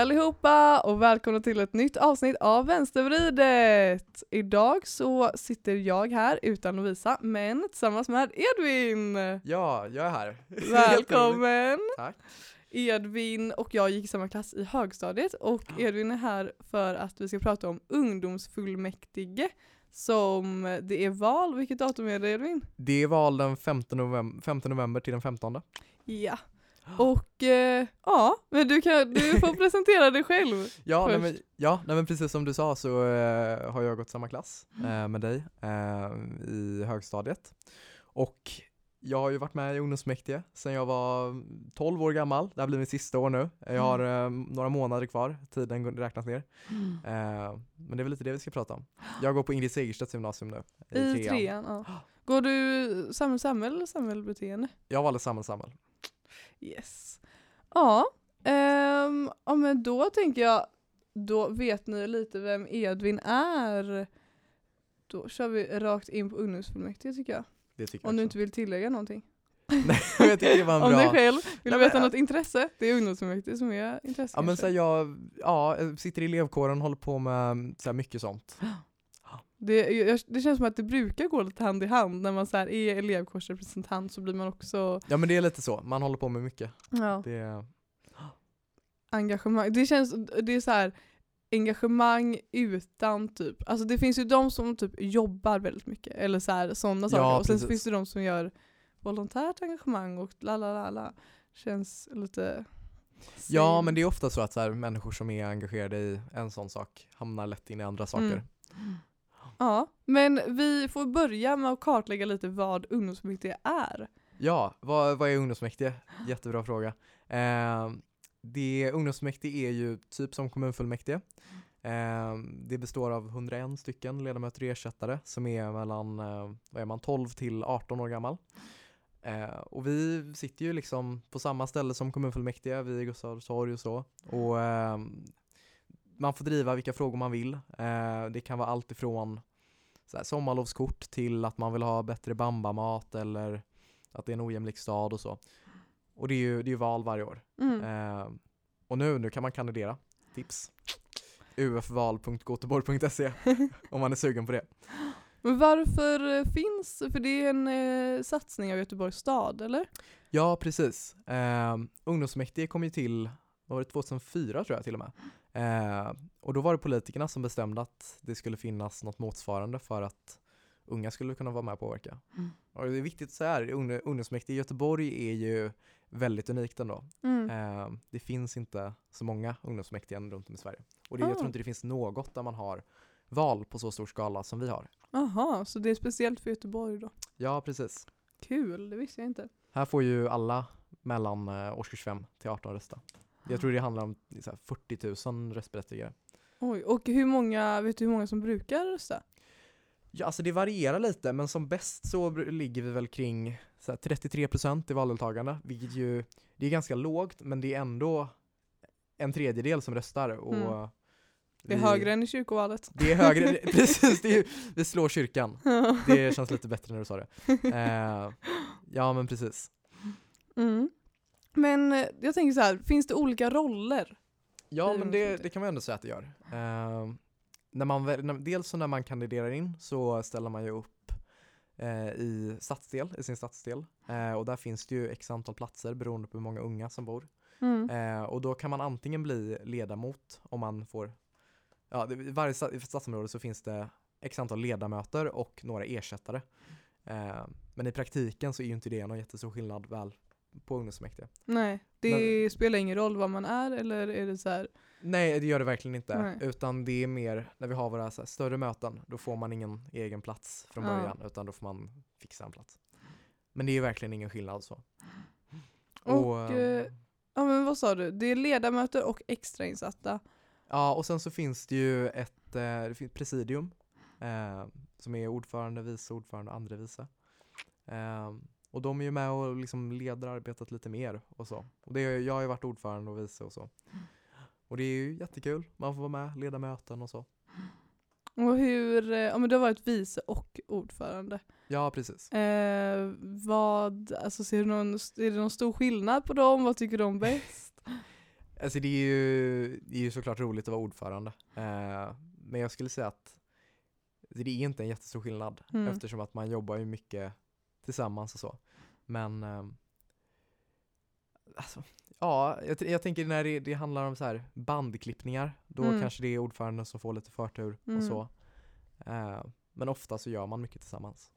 Allihopa och välkomna till ett nytt avsnitt av Vänstervridet! Idag så sitter jag här utan Lovisa men tillsammans med Edvin! Ja, jag är här. Välkommen! Tack. Edvin och jag gick i samma klass i högstadiet och Edvin är här för att vi ska prata om ungdomsfullmäktige som det är val. Vilket datum är det Edvin? Det är val den 5 november, 5 november till den 15. Ja. Och eh, ja, men du, kan, du får presentera dig själv. Ja, nej, först. men, ja nej, men precis som du sa så eh, har jag gått samma klass eh, med dig eh, i högstadiet. Och jag har ju varit med i ungdomsmäktige sedan jag var 12 år gammal. Det här blir min sista år nu. Jag har eh, några månader kvar, tiden räknas ner. Eh, men det är väl lite det vi ska prata om. Jag går på Ingrid Segerstedts gymnasium nu. I trean, ja. Går du samhäll, samhäll eller samhällsbeteende? Jag valde samhäll, samhäll. Yes. Ja, ehm, ja men då tänker jag, då vet ni lite vem Edvin är. Då kör vi rakt in på ungdomsfullmäktige tycker jag. Det tycker Om du jag inte vill tillägga någonting. Nej, jag tycker det var en Om bra... dig själv, vill du veta men- något intresse? Det är ungdomsfullmäktige som är intresse Ja men så här, jag ja, sitter i elevkåren och håller på med så här, mycket sånt. det, jag, det känns som att det brukar gå lite hand i hand när man så här är elevkårsrepresentant så blir man också Ja men det är lite så, man håller på med mycket. ja, Det, engagemang. Det känns, det är så här engagemang utan typ, alltså det finns ju de som typ jobbar väldigt mycket eller så här sådana saker Ja, och sen precis. finns det de som gör volontärt engagemang och la la la la. Känns lite ja men det är ofta så att så här, människor som är engagerade i en sån sak hamnar lätt in i andra saker. Mm. Ja, men vi får börja med att kartlägga lite vad ungdomsfullmäktige är. Ja, vad, vad är ungdomsfullmäktige? Jättebra fråga. Eh, det, ungdomsfullmäktige är ju typ som kommunfullmäktige. Eh, det består av 101 stycken ledamöter och ersättare som är mellan eh, vad är man, 12 till 18 år gammal. Eh, och vi sitter ju liksom på samma ställe som kommunfullmäktige, vid Gustav torg och så. Och eh, man får driva vilka frågor man vill. Eh, det kan vara allt ifrån så sommarlovskort till att man vill ha bättre bambamat eller att det är en ojämlik stad och så. Och det är ju, det är val varje år. Mm. Eh, och nu, nu kan man kandidera. Tips. ufval.goteborg.se om man är sugen på det. Men varför eh, finns, för det är en eh, satsning av Göteborgs stad eller? Ja, precis. Eh, ungdomsmäktige kom ju till, var det, 2004 tror jag till och med. Eh, och då var det politikerna som bestämde att det skulle finnas något motsvarande för att unga skulle kunna vara med och påverka. Mm. Och det är viktigt säga här, ung- ungdomsmäktige i Göteborg är ju väldigt unikt ändå. Mm. Eh, det finns inte så många ungdomsmäktige runt om i Sverige. Och det, jag Ah. tror inte det finns något där man har val på så stor skala som vi har. Jaha, så det är speciellt för Göteborg då? Ja, precis. Kul, det visste jag inte. Här får ju alla mellan eh, årskurs 5 till 18 rösta. Jag tror det handlar om så här, 40 000 röstberättigade. Oj, och hur många, vet du hur många som brukar rösta? Ja, alltså det varierar lite, men som bäst så ligger vi väl kring så här, 33% i valdeltagande, vilket ju, det är ganska lågt, men det är ändå en tredjedel som röstar. Och Mm. Det är vi- högre än i kyrkovalet. Det är högre, precis, det är, vi slår kyrkan. Det känns lite bättre när du sa det. Eh, ja, men precis. mm. Men eh, jag tänker så här, finns det olika roller? Ja, men det, ungdomsrådet. det kan man ändå säga att det gör. Eh, när man, när, dels så när man kandiderar in så ställer man ju upp eh, i stadsdel, i sin stadsdel. Eh, och där finns det ju x antal platser beroende på hur många unga som bor. Mm. Och då kan man antingen bli ledamot om man får, ja, i varje stadsområde så finns det x antal ledamöter och några ersättare. Eh, men i praktiken så är ju inte det någon jättestor skillnad väl på ungdomsmäktige. Nej, det spelar ingen roll vad man är eller är det så här, Nej, det gör det verkligen inte. Nej. Utan det är mer när vi har våra här, större möten, då får man ingen egen plats från Ja. början, utan då får man fixa en plats. Men det är verkligen ingen skillnad så. Och, ehm, eh, ja men vad sa du, det är ledamöter och extrainsatta. Ja, och sen så finns det ju ett eh, det finns presidium eh, som är ordförande, vice ordförande och andre vice. Eh, och de är ju med och liksom leder arbetet lite mer och så. Och det, är- jag har ju varit ordförande och vice och så. Och det är ju jättekul, man får vara med, leda möten och så. Och hur, eh, ja men du har varit vice och ordförande. Ja, precis. Eh, vad, alltså ser du någon, är det någon stor skillnad på dem? Vad tycker om bäst? Alltså det är ju, det är ju såklart roligt att vara ordförande. Eh, men jag skulle säga att det är inte en jättestor skillnad Mm. eftersom att man jobbar ju mycket tillsammans och så. Men ehm, alltså, ja, jag, jag tänker när det, det handlar om så här bandklippningar, då Mm. kanske det är ordföranden som får lite förtur Mm. och så. Eh, men ofta så gör man mycket tillsammans.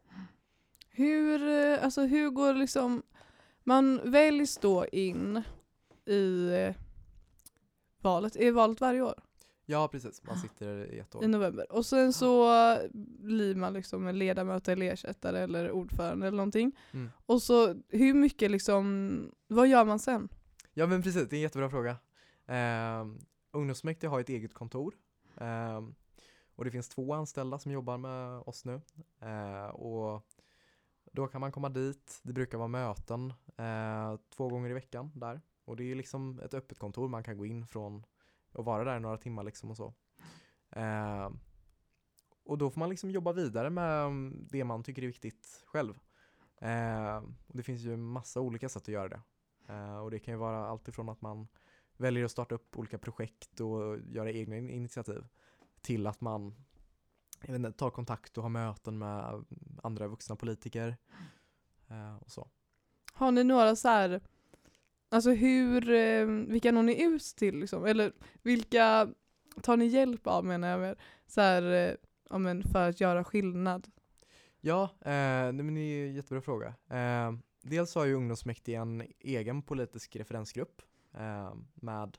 Hur, eh, alltså hur går liksom, man väljs då in i eh, valet, är valet varje år? Ja, precis. Man sitter i ett år. I november. Och sen så blir man liksom en ledamot eller ersättare eller ordförande eller någonting. Mm. Och så hur mycket liksom, vad gör man sen? Ja men precis, det är en jättebra fråga. Eh, ungdomsfullmäktige har ett eget kontor. Ehm, och det finns två anställda som jobbar med oss nu. Eh, och då kan man komma dit, det brukar vara möten eh, två gånger i veckan där. Och det är liksom ett öppet kontor, man kan gå in från och vara där några timmar liksom och så. Eh, och då får man liksom jobba vidare med mm, det man tycker är viktigt själv. Eh, och det finns ju massa olika sätt att göra det. Eh, och det kan ju vara allt ifrån att man väljer att starta upp olika projekt och göra egna initiativ till att man jag vet inte, tar kontakt och har möten med mm, andra vuxna politiker. Eh, och så. Har ni några så här, alltså hur, eh, vilka når ni ut till liksom? Eller vilka tar ni hjälp av menar jag med, så här, eh, ja, men för att göra skillnad? Ja, eh, nej, men det är en jättebra fråga. Eh, dels har ju ungdomsmäktige en egen politisk referensgrupp eh, med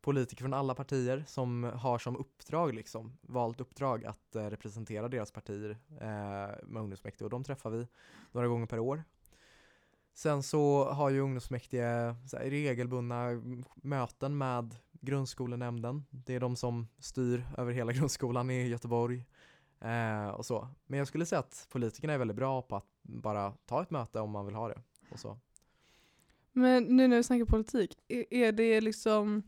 politiker från alla partier som har som uppdrag, liksom, valt uppdrag att eh, representera deras partier eh, med ungdomsmäktige och de träffar vi några gånger per år. Sen så har ju ungdomsmäktige regelbundna möten med grundskolenämnden. Det är de som styr över hela grundskolan i Göteborg. Eh, och så. Men jag skulle säga att politikerna är väldigt bra på att bara ta ett möte om man vill ha det. Och så. Men nu när vi snackar politik, är, det liksom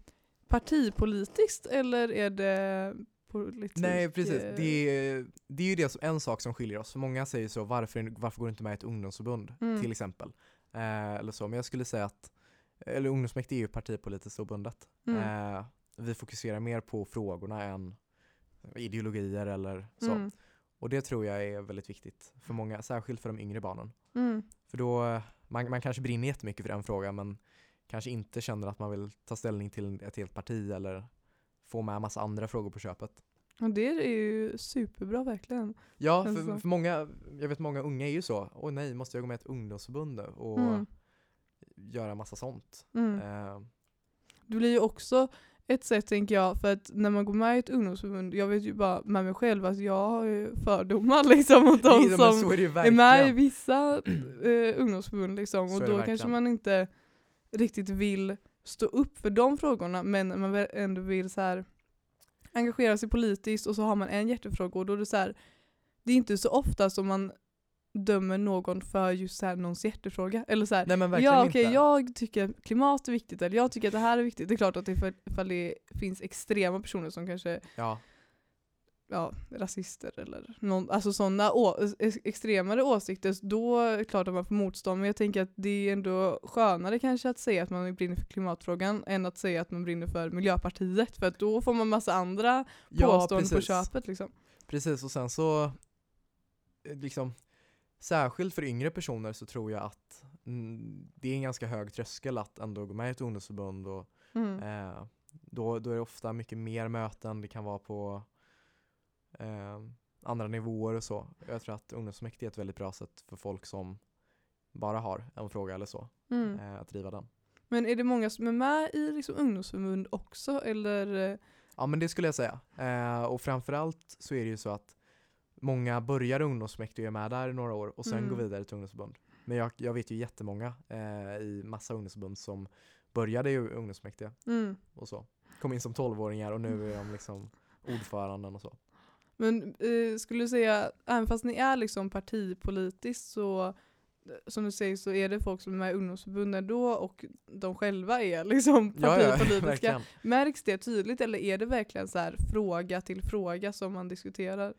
partipolitiskt eller är det politik? Nej precis, eh, det är, det är ju det som, en sak som skiljer oss. Många säger så, varför, varför går du inte med i ett ungdomsförbund Mm. till exempel? Eh, eller så. Men jag skulle säga att, eller ungdomsmäktige är ju partipolitiskt obundet. Mm. Eh, vi fokuserar mer på frågorna än ideologier eller så. Mm. Och det tror jag är väldigt viktigt för många, särskilt för de yngre barnen. Mm. För då, man, man kanske brinner jättemycket för en fråga men kanske inte känner att man vill ta ställning till ett helt parti eller få med massa andra frågor på köpet. Och det är ju superbra verkligen. Ja, Alltså. för, för många, jag vet många unga är ju så, åh nej, måste jag gå med i ett ungdomsförbund nu och Mm. göra massa sånt. Mm. Eh, Det blir ju också ett sätt tänker jag, för att när man går med i ett ungdomsförbund, jag vet ju bara med mig själv att jag har ju fördomar liksom mot de som är är med i vissa eh, ungdomsförbund liksom, och då kanske man inte riktigt vill stå upp för de frågorna men man ändå vill så här engagera sig politiskt och så har man en hjärtefråga och då är det så här det är inte så ofta som man dömer någon för just så här någons hjärtefråga. Eller så här, Nej ja okej inte. jag tycker klimat är viktigt eller jag tycker att det här är viktigt. Det är klart att det, för, ifall det finns extrema personer som kanske Ja, ja, rasister eller någon, alltså sådana extremare åsikter, då är det klart att man får motstånd. Men jag tänker att det är ändå skönare kanske att säga att man brinner för klimatfrågan än att säga att man brinner för Miljöpartiet. För att då får man massa andra ja påståenden på precis. köpet. Liksom. Precis, och sen så eh, liksom särskilt för yngre personer så tror jag att mm, det är en ganska hög tröskel att ändå gå med i ett ungdomsförbund och Mm. eh, då, då är det ofta mycket mer möten, det kan vara på eh, andra nivåer och så. Jag tror att ungdomsfullmäktige är ett väldigt bra sätt för folk som bara har en fråga eller så, Mm. eh, att driva den. Men är det många som är med i liksom, ungdomsförbund också? Eller? Ja men det skulle jag säga. Eh, och framförallt så är det ju så att många börjar ungdomsfullmäktige och är med där i några år och sen Mm. går vidare till ungdomsförbund. Men jag, jag vet ju jättemånga eh, i massa ungdomsförbund som började i ungdomsfullmäktige Mm. och så. Kom in som 12-åringar och nu är de liksom ordföranden och så. Men eh, skulle du säga, även fast ni är liksom partipolitiskt så eh, som du säger så är det folk som är med i ungdomsförbunden då och de själva är liksom partipolitiska. verkligen. Märks det tydligt eller är det verkligen så här fråga till fråga som man diskuterar?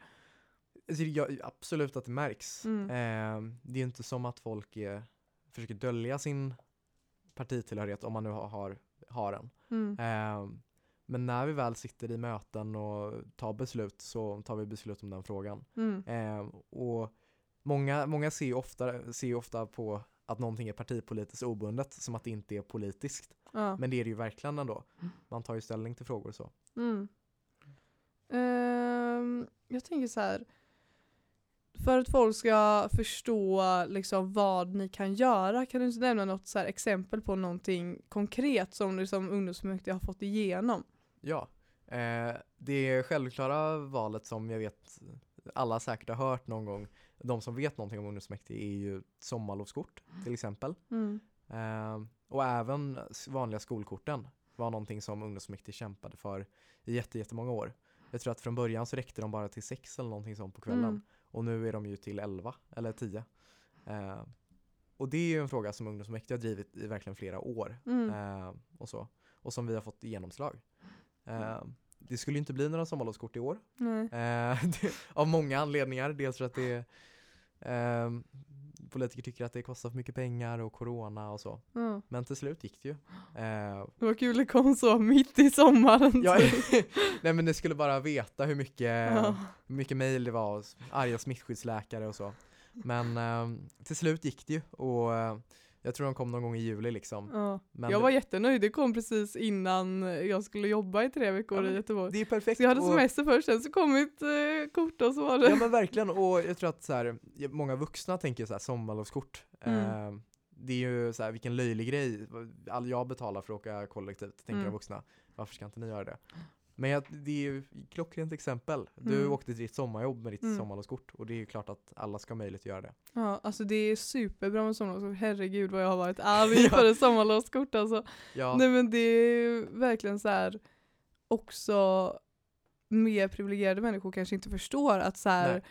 Alltså, jag, absolut att det märks. Mm. Eh, det är inte som att folk är, försöker dölja sin partitillhörighet om man nu har, har har en. Mm. Eh, men när vi väl sitter i möten och tar beslut så tar vi beslut om den frågan. Mm. Eh, och många, många ser, ju ofta, ser ju ofta på att någonting är partipolitiskt obundet som att det inte är politiskt. Ja. Men det är det ju verkligen ändå. Man tar ju ställning till frågor så. Mm. Ehm, jag tänker så här. För att folk ska förstå liksom vad ni kan göra, kan du inte nämna något så här exempel på någonting konkret som liksom ungdomsfullmäktige har fått igenom? Ja, eh, det självklara valet som jag vet alla säkert har hört någon gång, de som vet någonting om ungdomsfullmäktige är ju sommarlovskort till exempel. Mm. Eh, och även vanliga skolkorten var någonting som ungdomsfullmäktige kämpade för i jätte, jättemånga år. Jag tror att från början så räckte de bara till sex eller någonting sånt på kvällen. Mm. Och nu är de ju till 11 eller 10. Eh, och det är ju en fråga som ungdomsfullmäktige har drivit i verkligen flera år. Mm. Eh, och, så. och som vi har fått genomslag. Eh, det skulle inte bli några sommarlovskort i år. Eh, det, av många anledningar. Dels för att det eh, politiker tycker att det kostar för mycket pengar och corona och så. Ja. Men till slut gick det ju. Eh, Det var kul det kom så mitt i sommaren. ja, nej men ni skulle bara veta hur mycket Ja. hur mycket mejl det var, arga smittskyddsläkare och så. Men eh, till slut gick det ju och jag tror de kom någon gång i juli liksom. Ja. Men jag var jättenöjd, det kom precis innan jag skulle jobba i tre veckor Ja, i Göteborg. det är perfekt. Så jag hade och, semester först, sen så kom mitt eh, kort och så var det. Ja men verkligen och jag tror att så här, många vuxna tänker så här sommarlovskort. Mm. Eh, det är ju så här, vilken löjlig grej. All jag betalar för att åka kollektivt, tänker Mm. de vuxna. Varför ska inte ni göra det? Men jag, det är ju klockrent exempel. Du Mm. åkte till ditt sommarjobb med ditt Mm. sommarlovskort och det är ju klart att alla ska ha möjlighet att göra det. Ja, alltså det är superbra med sommarlovskort. Herregud vad jag har varit arg Ja. för ett sommarlovskort alltså. Ja, Nej men det är verkligen så här också mer privilegierade människor kanske inte förstår att så här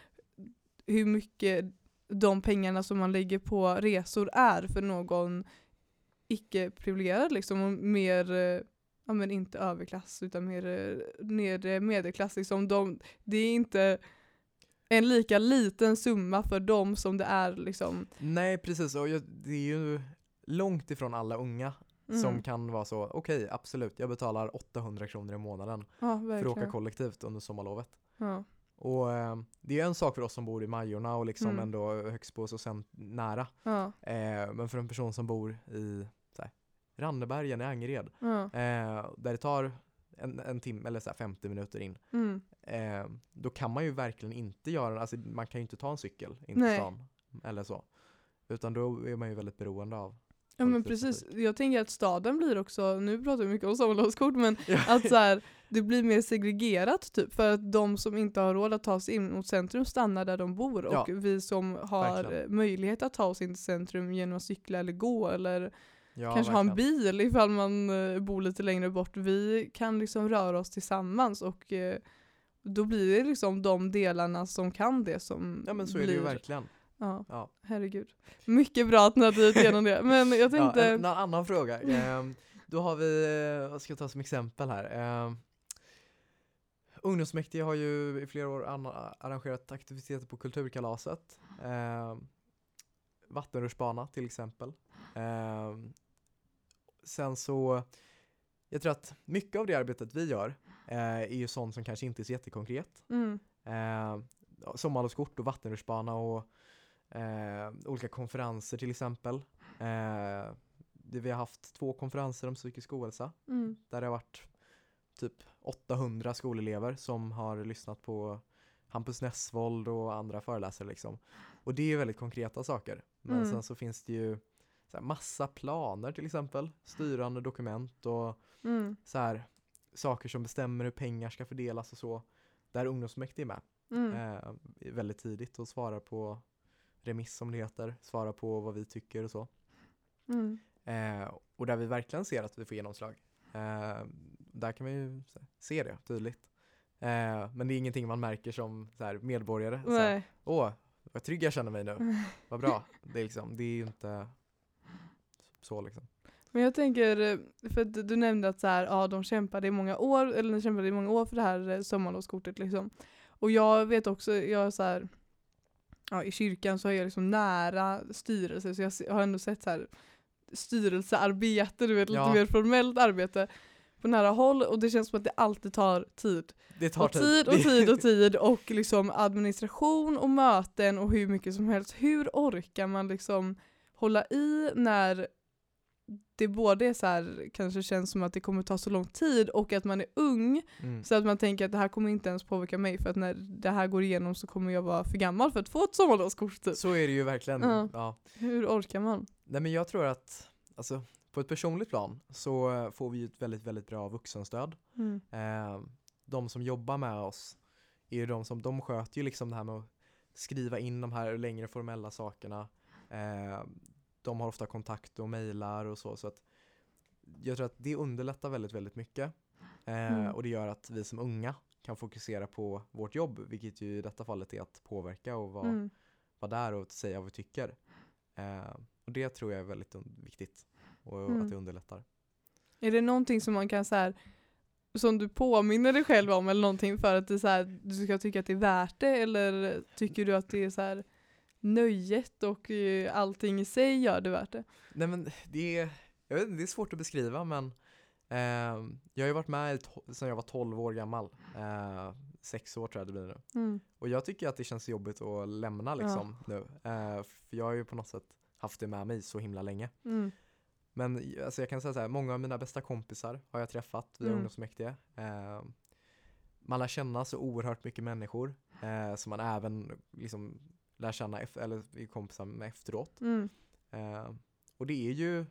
hur mycket de pengarna som man lägger på resor är för någon icke privilegierad liksom och mer eh, ja men inte överklass utan mer eh, nedre medelklass liksom. De, det är inte en lika liten summa för dem som det är liksom. Nej precis, och jag, det är ju långt ifrån alla unga som Mm. kan vara så, okej absolut, jag betalar 800 kronor i månaden ja, för att åka kollektivt under sommarlovet. Ja. Och eh, det är en sak för oss som bor i Majorna och liksom Mm. ändå Högsbo och sen nära. Ja. Eh, men för en person som bor i Rannebergen i Angered, Ja. eh, där det tar en, en timme eller så här 50 minuter in, Mm. eh, då kan man ju verkligen inte göra, alltså man kan ju inte ta en cykel in till stan eller så. Utan då är man ju väldigt beroende av Ja men precis, jag tänker att staden blir också, nu pratar vi mycket om sommarlovskort men att så här, det blir mer segregerat typ för att de som inte har råd att ta sig in mot centrum stannar där de bor och Ja, vi som har verkligen. möjlighet att ta oss in till centrum genom att cykla eller gå eller Ja, kanske ha en verkligen. bil ifall man eh, bor lite längre bort. Vi kan liksom röra oss tillsammans och eh, då blir det liksom de delarna som kan det som Ja men så blir, är det ju verkligen. Ja, Ja. herregud. Mycket bra att ni har drivit igenom det. Men jag Ja, tänkte, en, en annan fråga. Ehm, då har vi, eh, vad ska jag ta som exempel här? Ehm, Ungdomsmäktige har ju i flera år arrangerat aktiviteter på Kulturkalaset. Ehm, vattenrutschbana till exempel. Sen så, jag tror att mycket av det arbetet vi gör eh, är ju sånt som kanske inte är så jättekonkret. mm, Eh, sommarlovskort och vattenrutschbana och eh, olika konferenser till exempel. Eh, vi har haft två konferenser om psykisk ohälsa mm, där det har varit typ 800 skolelever som har lyssnat på Hampus Nessvold och andra föreläsare liksom. Och det är väldigt konkreta saker. Men Mm. sen så finns det ju så här, massa planer till exempel, styrande dokument och mm, så här, saker som bestämmer hur pengar ska fördelas och så. Där ungdomsmäktige är med mm, eh, väldigt tidigt och svarar på remiss som det heter, svarar på vad vi tycker och så. mm. Eh, och där vi verkligen ser att vi får genomslag. Eh, där kan vi ju se det tydligt. Eh, men det är ingenting man märker som så här, medborgare. Så här. Åh, vad trygg jag känner mig nu. Vad bra. Det är, liksom, det är ju inte så liksom. Men jag tänker, eh, för att du nämnde att så här, ja, de kämpade i många år, eller de kämpade i många år för det här eh, sommarlovskortet liksom. Och jag vet också, jag så här, ja, i kyrkan så är jag liksom nära styrelse så jag har ändå sett så här styrelsearbete, du vet lite Ja. mer formellt arbete på nära håll och det känns som att det alltid tar tid. Det tar Och tid och tid och tid och liksom administration och möten och hur mycket som helst. Hur orkar man liksom hålla i när det både är så här, kanske känns som att det kommer ta så lång tid och att man är ung Mm. så att man tänker att det här kommer inte ens påverka mig för att när det här går igenom så kommer jag vara för gammal för att få ett sommarlovskort typ. Så är det ju verkligen. Ja. Ja. Hur orkar man? Nej men jag tror att, alltså på ett personligt plan så får vi ett väldigt, väldigt bra vuxenstöd. Mm. Eh, de som jobbar med oss är ju de som, de sköter ju liksom det här med att skriva in de här längre formella sakerna. Eh, de har ofta kontakt och mejlar och så, så att jag tror att det underlättar väldigt, väldigt mycket. Eh, Mm. Och det gör att vi som unga kan fokusera på vårt jobb, vilket ju i detta fallet är att påverka och vara, Mm. vara där och säga vad vi tycker. Eh, och det tror jag är väldigt viktigt och Mm. att det underlättar. Är det någonting som man kan så här, som du påminner dig själv om eller någonting för att det så här, du ska tycka att det är värt det eller tycker du att det är så här nöjet och eh, allting i sig gör det värt det? Nej men det är, jag vet, inte, det är svårt att beskriva men ehm, jag har ju varit med sedan jag var 12 år gammal. Eh, sex år tror jag det blir nu. Mm. Och jag tycker att det känns jobbigt att lämna liksom nu. Eh, för jag har ju på något sätt haft det med mig så himla länge. Mm. Men alltså jag kan säga så här, många av mina bästa kompisar har jag träffat via Mm. ungdomsfullmäktige. Eh, man lär känna så oerhört mycket människor eh, som man även liksom lär känna eller är kompisar med efteråt. Mm. Eh, och det är ju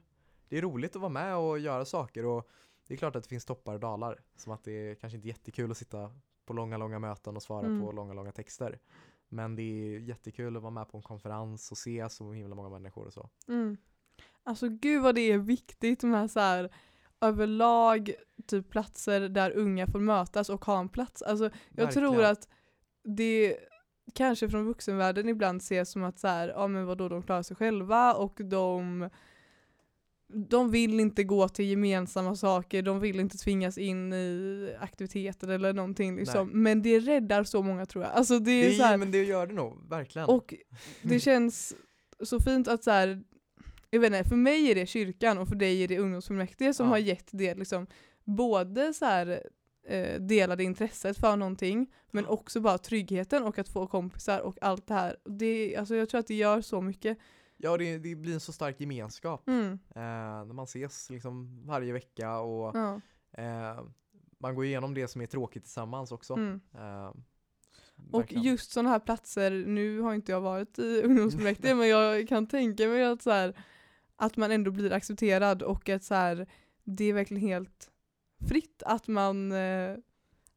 det är roligt att vara med och göra saker och det är klart att det finns toppar och dalar. Som att det är kanske inte är jättekul att sitta på långa, långa möten och svara Mm. på långa, långa texter. Men det är jättekul att vara med på en konferens och se så himla många människor och så. Mm. Alltså gud vad det är viktigt med så här överlag typ platser där unga får mötas och ha en plats. Alltså jag tror Verkligen. att det kanske från vuxenvärlden ibland ses som att så här, ja men vadå de klarar sig själva och de de vill inte gå till gemensamma saker, de vill inte tvingas in i aktiviteter eller någonting liksom. Men det räddar så många tror jag. Alltså det är det, så här, men det gör det nog, verkligen. och det känns så fint att så här, jag vet inte, för mig är det kyrkan och för dig är det ungdomsfullmäktige som Ja. har gett det liksom både så här eh, delade intresset för någonting men också bara tryggheten och att få kompisar och allt det här. Det, alltså jag tror att det gör så mycket. Ja, det, det blir en så stark gemenskap. Mm. Eh, när man ses liksom varje vecka och Ja. eh, man går igenom det som är tråkigt tillsammans också. Mm. Eh, Och just sådana här platser, nu har inte jag varit i ungdomsfullmäktige men jag kan tänka mig att, så här, att man ändå blir accepterad och att så här, det är verkligen helt fritt att man eh,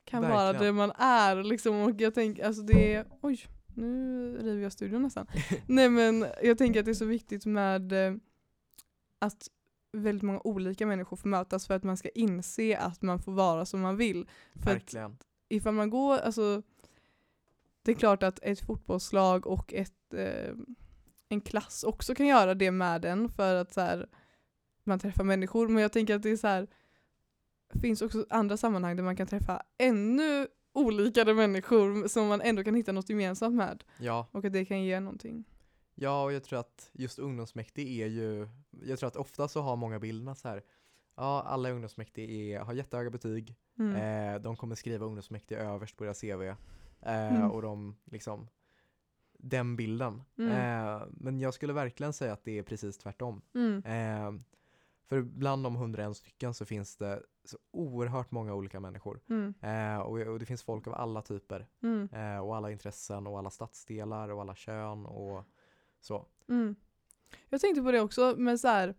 kan vara det man är. Liksom. Och jag tänker, alltså det är, oj, nu river jag studion nästan. Nej men jag tänker att det är så viktigt med eh, att väldigt många olika människor får mötas för att man ska inse att man får vara som man vill. För att Verkligen. ifall man går, alltså det är klart att ett fotbollslag och ett, eh, en klass också kan göra det med en för att så här, man träffar människor. Men jag tänker att det är så här, finns också andra sammanhang där man kan träffa ännu olikare människor som man ändå kan hitta något gemensamt med. Ja, Och att det kan ge någonting. ja, och jag tror att just ungdomsmäktige är ju, jag tror att ofta så har många bilderna så här, ja, alla ungdomsmäktige är, har jättehöga betyg, Mm. eh, de kommer skriva ungdomsmäktige överst på deras CV, eh, Mm. och de liksom, den bilden. Mm. Eh, men jag skulle verkligen säga att det är precis tvärtom. Mm. Eh, för bland de 101 stycken så finns det så oerhört många olika människor. Mm. Eh, och, och det finns folk av alla typer. Mm. Eh, och alla intressen och alla stadsdelar och alla kön och så. Mm. Jag tänkte på det också, men så här.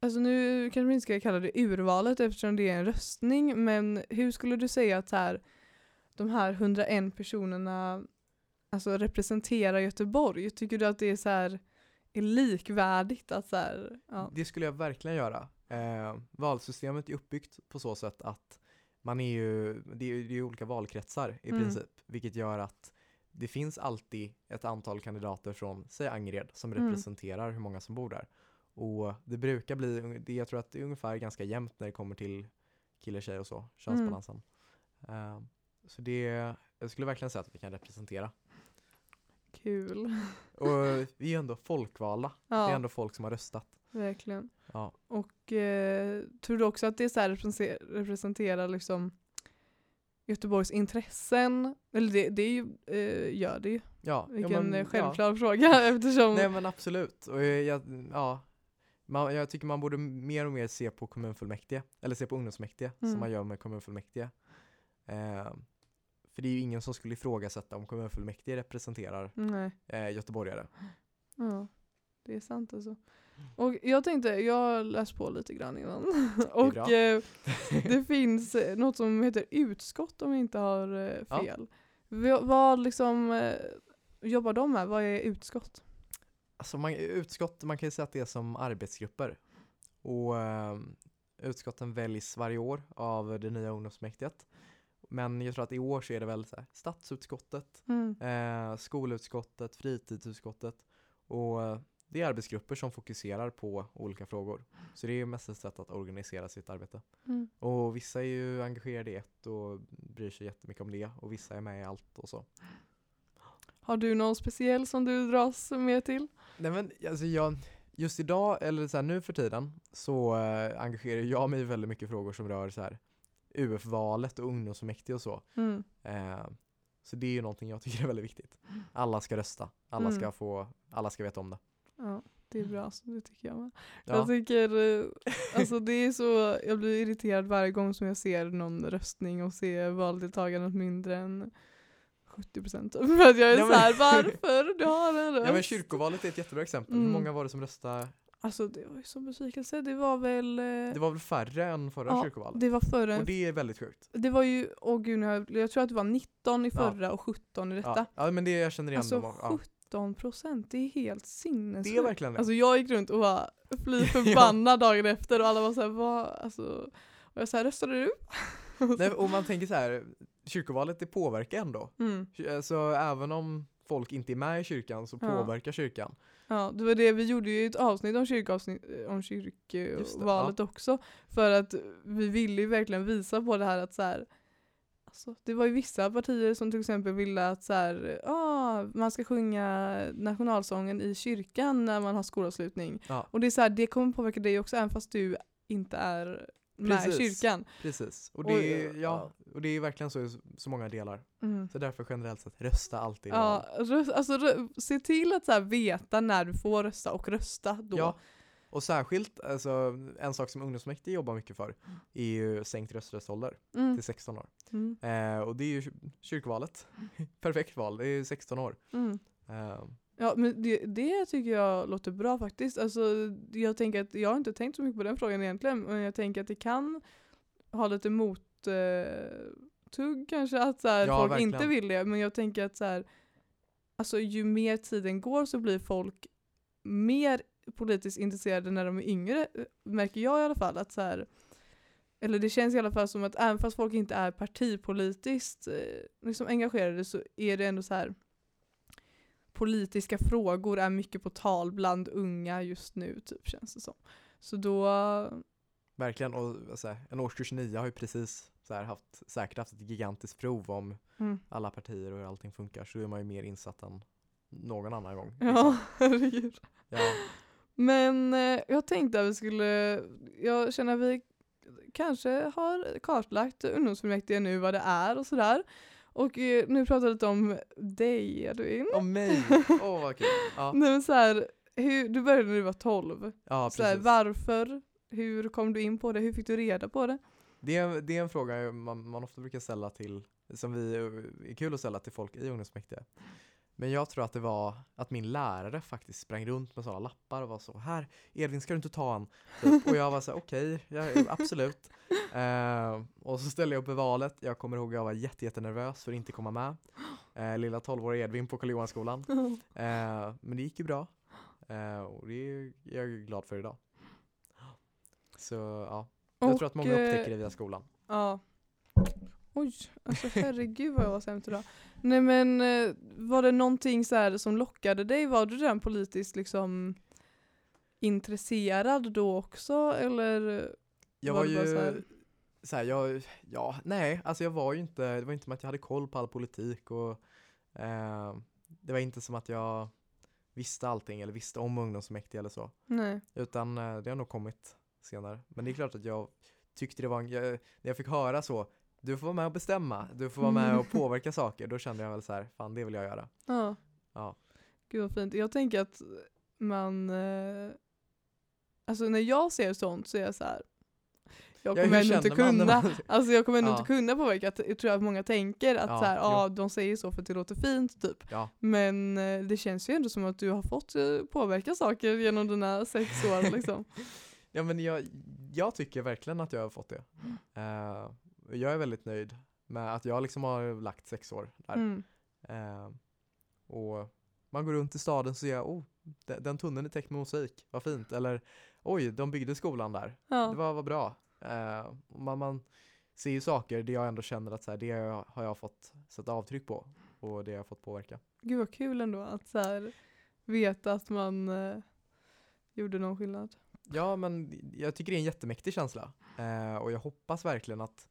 Alltså nu kanske man inte ska kalla det urvalet eftersom det är en röstning, men hur skulle du säga att så här, de här 101 personerna alltså, representerar Göteborg? Tycker du att det är så här, är likvärdigt? Att så här, ja. Det skulle jag verkligen göra. Eh, valsystemet är uppbyggt på så sätt att man är ju, det är det är olika valkretsar i Mm. princip, vilket gör att det finns alltid ett antal kandidater från, säg Angered, som Mm. representerar hur många som bor där. Och det brukar bli, det, jag tror att det är ungefär ganska jämnt när det kommer till killar, tjejer och så, könsbalansen. Eh, så det, jag skulle verkligen säga att vi kan representera. Kul. Och vi är ändå folkvalda, det är Ja. ändå folk som har röstat. verkligen. Ja. Och eh, tror du också att det så representerar liksom Göteborgs intressen? Eller det, det är ju, eh, gör det ju. Ja, Vilken ja, men, eh, ja. självklar fråga eftersom... Nej men absolut. Och jag, ja, man, jag tycker man borde mer och mer se på kommunfullmäktige, eller se på ungdomsmäktige Mm. som man gör med kommunfullmäktige. Eh, för det är ju ingen som skulle ifrågasätta om kommunfullmäktige representerar eh, göteborgare. Ja, det är sant alltså. Och jag tänkte, jag har läst på lite grann innan. och eh, det finns eh, något som heter utskott om jag inte har eh, Ja. fel. V- vad liksom eh, jobbar de med? Vad är utskott? Alltså man, utskott, man kan ju säga att det är som arbetsgrupper. Och eh, utskotten väljs varje år av det nya ungdomsmäktiget. Men jag tror att i år så är det väl så här, stadsutskottet, Mm. eh, skolutskottet, fritidsutskottet och eh, det är arbetsgrupper som fokuserar på olika frågor. Så det är mest ett sätt att organisera sitt arbete. Mm. Och vissa är ju engagerade i ett och bryr sig jättemycket om det och vissa är med i allt och så. Har du någon speciell som du dras med till? Nej men alltså jag, just idag, eller så här, nu för tiden, så eh, engagerar jag mig i väldigt mycket frågor som rör så här UF-valet och ungdomsfullmäktige och så. Mm. Eh, så det är ju någonting jag tycker är väldigt viktigt. Alla ska rösta, alla Mm. ska få, alla ska veta om det. Ja, det är bra, så det tycker jag med. Ja. Jag tycker, eh, alltså det är så, jag blir irriterad varje gång som jag ser någon röstning och ser valdeltagandet mindre än 70% För att jag är Ja, så men- här, varför? Du har en röst. Ja men kyrkovalet är ett jättebra exempel. Hur Mm. många var det som röstade? Alltså det var ju så besvikelse, det var väl... eh, Det var väl färre än förra ja, kyrkovalet? det var förra, Och det är väldigt sjukt. det var ju, åh gud, jag, jag tror att det var 19 i Ja. förra och 17 i detta. Ja. ja men det jag känner igen Alltså dem. Ja. 17 procent, det är helt sinnessjukt. Det är verkligen det. Alltså jag gick runt och var fly förbannad dagen efter och alla var såhär, vad, alltså, och jag såhär, röstade du? Nej, och man tänker så här, kyrkovalet det påverkar ändå. Mm. Så även om folk inte är med i kyrkan så Ja. påverkar kyrkan. Ja, det var det, vi gjorde ju ett avsnitt om, kyrkavsnitt, om det, kyrkvalet också. För att vi ville ju verkligen visa på det här att så här, alltså, det var ju vissa partier som till exempel ville att så här, ah, man ska sjunga nationalsången i kyrkan när man har skolavslutning. Ja. Och det är så här, det kommer påverka dig också även fast du inte är med i Precis. kyrkan. Precis. Och det, Oj, är, ja. och det är verkligen så i så- många delar. Mm. Så därför generellt sett, rösta alltid. i Ja, val. röst, alltså, rö- se till att så här, veta när du får rösta och rösta då. Ja. Och särskilt, alltså, en sak som ungdomsmäktige jobbar mycket för är ju sänkt rösträttsålder Mm. till 16 år. Mm. Eh, och det är ju kyr- kyrkvalet. Perfekt val, det är ju 16 år. Mm. Eh, Ja men det, det tycker jag låter bra faktiskt. Alltså, jag tänker att jag har inte tänkt så mycket på den frågan egentligen men jag tänker att det kan ha lite mot eh, kanske att så här, Ja, folk verkligen. inte vill det men jag tänker att så här, alltså, ju mer tiden går så blir folk mer politiskt intresserade när de är yngre eh, märker jag i alla fall att så här, eller det känns i alla fall som att även fast folk inte är partipolitiskt eh, liksom engagerade så är det ändå så här politiska frågor är mycket på tal bland unga just nu typ känns det som. Så då, verkligen, och så här, en årskurs 9 har ju precis så här, haft, säkert haft ett gigantiskt prov om mm. alla partier och hur allting funkar. Så är man ju mer insatt än någon annan gång. ja herregud. Ja, Men eh, jag tänkte att vi skulle, jag känner att vi kanske har kartlagt ungdomsfullmäktige nu vad det är och sådär. Och eh, nu pratar vi lite om dig Edvin. Om mig! Åh vad kul! Ja, Nej, men så här, hur, du började när du var 12. ja så här, varför? Hur kom du in på det? Hur fick du reda på det? Det är, det är en fråga man, man ofta brukar ställa till, som vi är kul att ställa till folk i ungdomsmäktige. Men jag tror att det var att min lärare faktiskt sprang runt med sådana lappar och var så här Edvin ska du inte ta han? Typ. Och jag var så okej, ja, absolut. Eh, och så ställde jag upp i valet. Jag kommer ihåg att jag var jätte, jättenervös för att inte komma med. Eh, lilla 12-åriga Edvin på Karl Johanskolan. Eh, men det gick ju bra. Och det är jag glad för idag. Så ja, jag Och, tror att många upptäcker det via skolan. Ja. Oj, alltså herregud vad jag var sämst idag. Nej men eh, var det någonting så här som lockade dig? Var du redan politiskt liksom intresserad då också eller? Jag var var ju så här- så här, jag, ja, nej, alltså jag var ju inte, det var inte som att jag hade koll på all politik och eh, det var inte som att jag visste allting eller visste om ungdomsfullmäktige eller så. Nej. Utan eh, det har nog kommit senare. Men det är klart att jag tyckte det var, en, jag, när jag fick höra så, du får vara med och bestämma, du får vara med och påverka saker, då kände jag väl så här, fan det vill jag göra. Ja. Ja. Gud vad fint. Jag tänker att man, eh, alltså när jag ser sånt så är jag så här. Jag Ja, kommer ändå inte kunna, man- alltså jag kommer ändå Ja. inte kunna påverka. Jag tror att många tänker att Ja, så här, ah, de säger så för att det låter fint typ. Ja, Men eh, det känns ju ändå som att du har fått eh, påverka saker genom dina sex år liksom. ja men jag, jag tycker verkligen att jag har fått det. Eh, jag är väldigt nöjd med att jag liksom har lagt sex år där. Mm. Eh, och man går runt i staden och ser, oh, den, den tunneln är täckt med mosaik, vad fint. Eller, oj, de byggde skolan där, Ja. det var, var bra. Eh, man, man ser ju saker, det jag ändå känner att så här, det har jag fått sätta avtryck på och det har jag fått påverka. Gud vad kul ändå att så här, veta att man eh, gjorde någon skillnad. Ja, men jag tycker det är en jättemäktig känsla eh, och jag hoppas verkligen att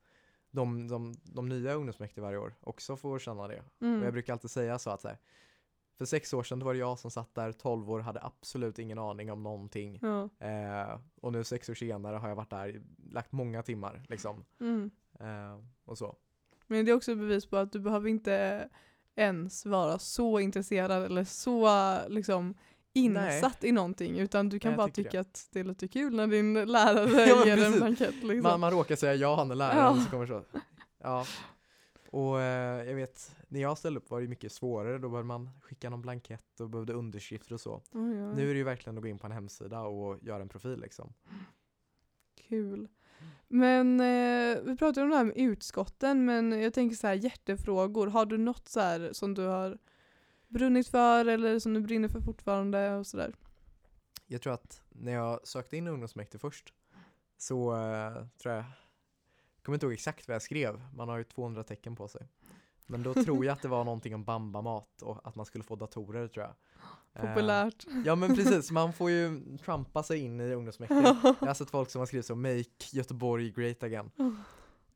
de, de, de nya ungdomsmäktige varje år också får känna det. Mm. Och jag brukar alltid säga så att så här, för sex år sedan var det jag som satt där, 12 år, hade absolut ingen aning om någonting. Ja. Eh, och nu sex år senare har jag varit där, lagt många timmar liksom. Mm. Eh, och så. Men det är också bevis på att du behöver inte ens vara så intresserad eller så liksom insatt i någonting utan du kan Nej, bara tycka att det är lite kul när din lärare Ja, ger en precis. blankett. Liksom. Man, man råkar säga ja, han är läraren, Ja. så kommer så. Ja. Och eh, jag vet, när jag ställde upp var det mycket svårare, då behövde man skicka någon blankett och behövde underskrifter och så. Oj, oj. Nu är det ju verkligen att gå in på en hemsida och göra en profil liksom. Kul. Men eh, vi pratade om det här med utskotten men jag tänker så här hjärtefrågor. Har du något så här som du har brunnit för eller som du brinner för fortfarande och sådär? Jag tror att när jag sökte in ungdomsmäktige först så eh, tror jag, jag kommer inte ihåg exakt vad jag skrev, man har ju 200 tecken på sig. Men då tror jag att det var någonting om bambamat och att man skulle få datorer tror jag. Eh, Populärt. ja men precis, man får ju trumpa sig in i ungdomsmäktige. Jag har sett folk som har skrivit så, make Göteborg great again.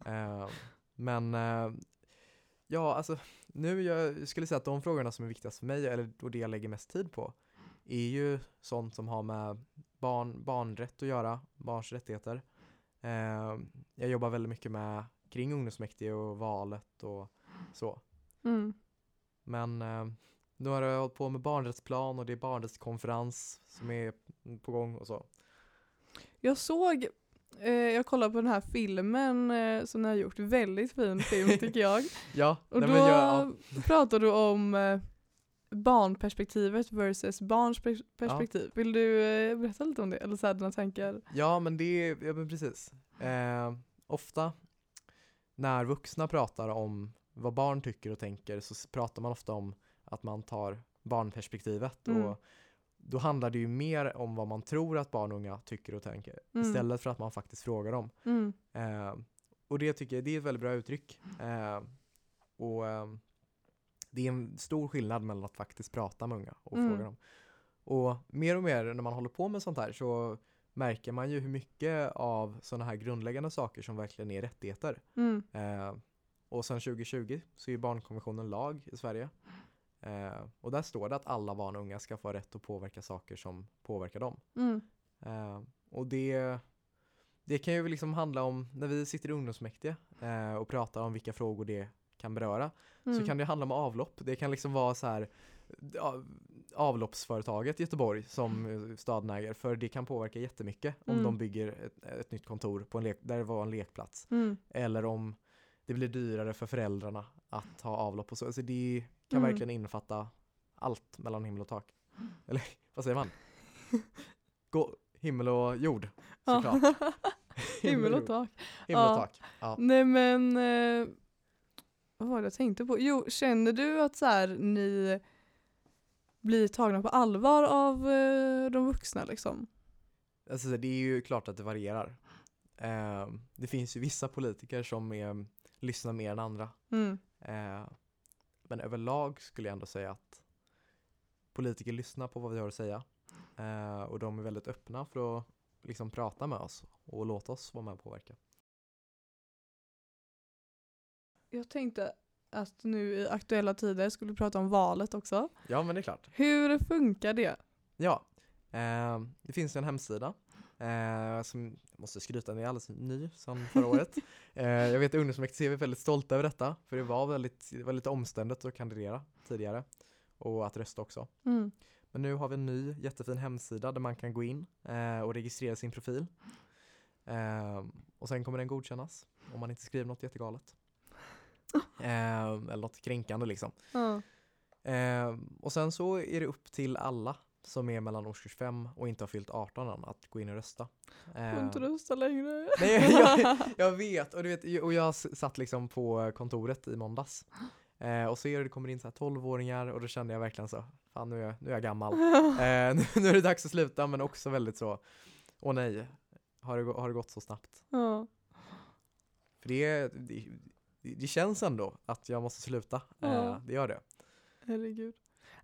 Eh, men eh, ja, alltså nu jag skulle säga att de frågorna som är viktigast för mig, eller och det jag lägger mest tid på, är ju sånt som har med barn, barnrätt att göra, barns rättigheter. Eh, jag jobbar väldigt mycket med kring ungdomsmäktige och valet och så. Mm. Men eh, nu har jag hållit på med barnrättsplan och det är barnrättskonferens som är på gång och så. Jag såg, jag kollade på den här filmen eh, som ni har gjort, väldigt fin film tycker jag. Ja, Och nej, då jag, ja. pratar du om eh, barnperspektivet versus barns pers- perspektiv. Vill du eh, berätta lite om det? Eller så här, dina tankar? Ja men det är, ja men precis. Eh, ofta när vuxna pratar om vad barn tycker och tänker så pratar man ofta om att man tar barnperspektivet Mm. och då handlar det ju mer om vad man tror att barn och unga tycker och tänker Mm. istället för att man faktiskt frågar dem. Mm. Eh, och det tycker jag det är ett väldigt bra uttryck. Eh, och eh, det är en stor skillnad mellan att faktiskt prata med unga och Mm. fråga dem. Och mer och mer när man håller på med sånt här så märker man ju hur mycket av sådana här grundläggande saker som verkligen är rättigheter. Mm. Eh, och sedan 2020 så är ju barnkonventionen lag i Sverige. Eh, och där står det att alla barn och unga ska få rätt att påverka saker som påverkar dem. Mm. Eh, och det, det kan ju liksom handla om, när vi sitter i ungdomsmäktige eh, och pratar om vilka frågor det kan beröra, Mm. så kan det handla om avlopp. Det kan liksom vara så här avloppsföretaget i Göteborg som staden äger, för det kan påverka jättemycket om Mm. de bygger ett, ett nytt kontor på en lek, där det var en lekplats. Mm. Eller om det blir dyrare för föräldrarna att ha avlopp och så. Alltså det kan Mm. verkligen innefatta allt mellan himmel och tak. Eller vad säger man? Gå, himmel och jord såklart. Himmel och tak. Himmel och Ja. tak. Ja. Nej men, eh, vad var det jag tänkte på? Jo, känner du att så här, ni blir tagna på allvar av eh, de vuxna liksom? Alltså, det är ju klart att det varierar. Eh, det finns ju vissa politiker som är, lyssnar mer än andra. Mm. Men överlag skulle jag ändå säga att politiker lyssnar på vad vi har att säga. Eh, och de är väldigt öppna för att liksom prata med oss och låta oss vara med och påverka. Jag tänkte, att nu i aktuella tider skulle vi prata om valet också. Ja men det är klart. Hur funkar det? Ja, eh, det finns en hemsida eh, som jag måste skryta, den är alldeles ny sedan förra året. Eh, jag vet att ungdomsfullmäktige är väldigt stolta över detta, för det var väldigt, lite omständigt att kandidera tidigare och att rösta också. Mm. Men nu har vi en ny jättefin hemsida där man kan gå in eh, och registrera sin profil. Eh, och sen kommer den godkännas om man inte skriver något jättegalet. Eh, eller något kränkande liksom. Ja. Eh, och sen så är det upp till alla som är mellan årskurs 5 och inte har fyllt 18 än att gå in och rösta. Får Eh, inte rösta längre. Nej, jag, jag vet, och, du vet, och jag satt liksom på kontoret i måndags. Eh, och så är det, det kommer in så här 12-åringar och då kände jag verkligen så, fan nu är jag, nu är jag gammal. Eh, nu, nu är det dags att sluta men också väldigt så, åh nej, har det, har det gått så snabbt? ja. För det, det, det känns ändå att jag måste sluta, eh, Ja. det gör det. Herregud.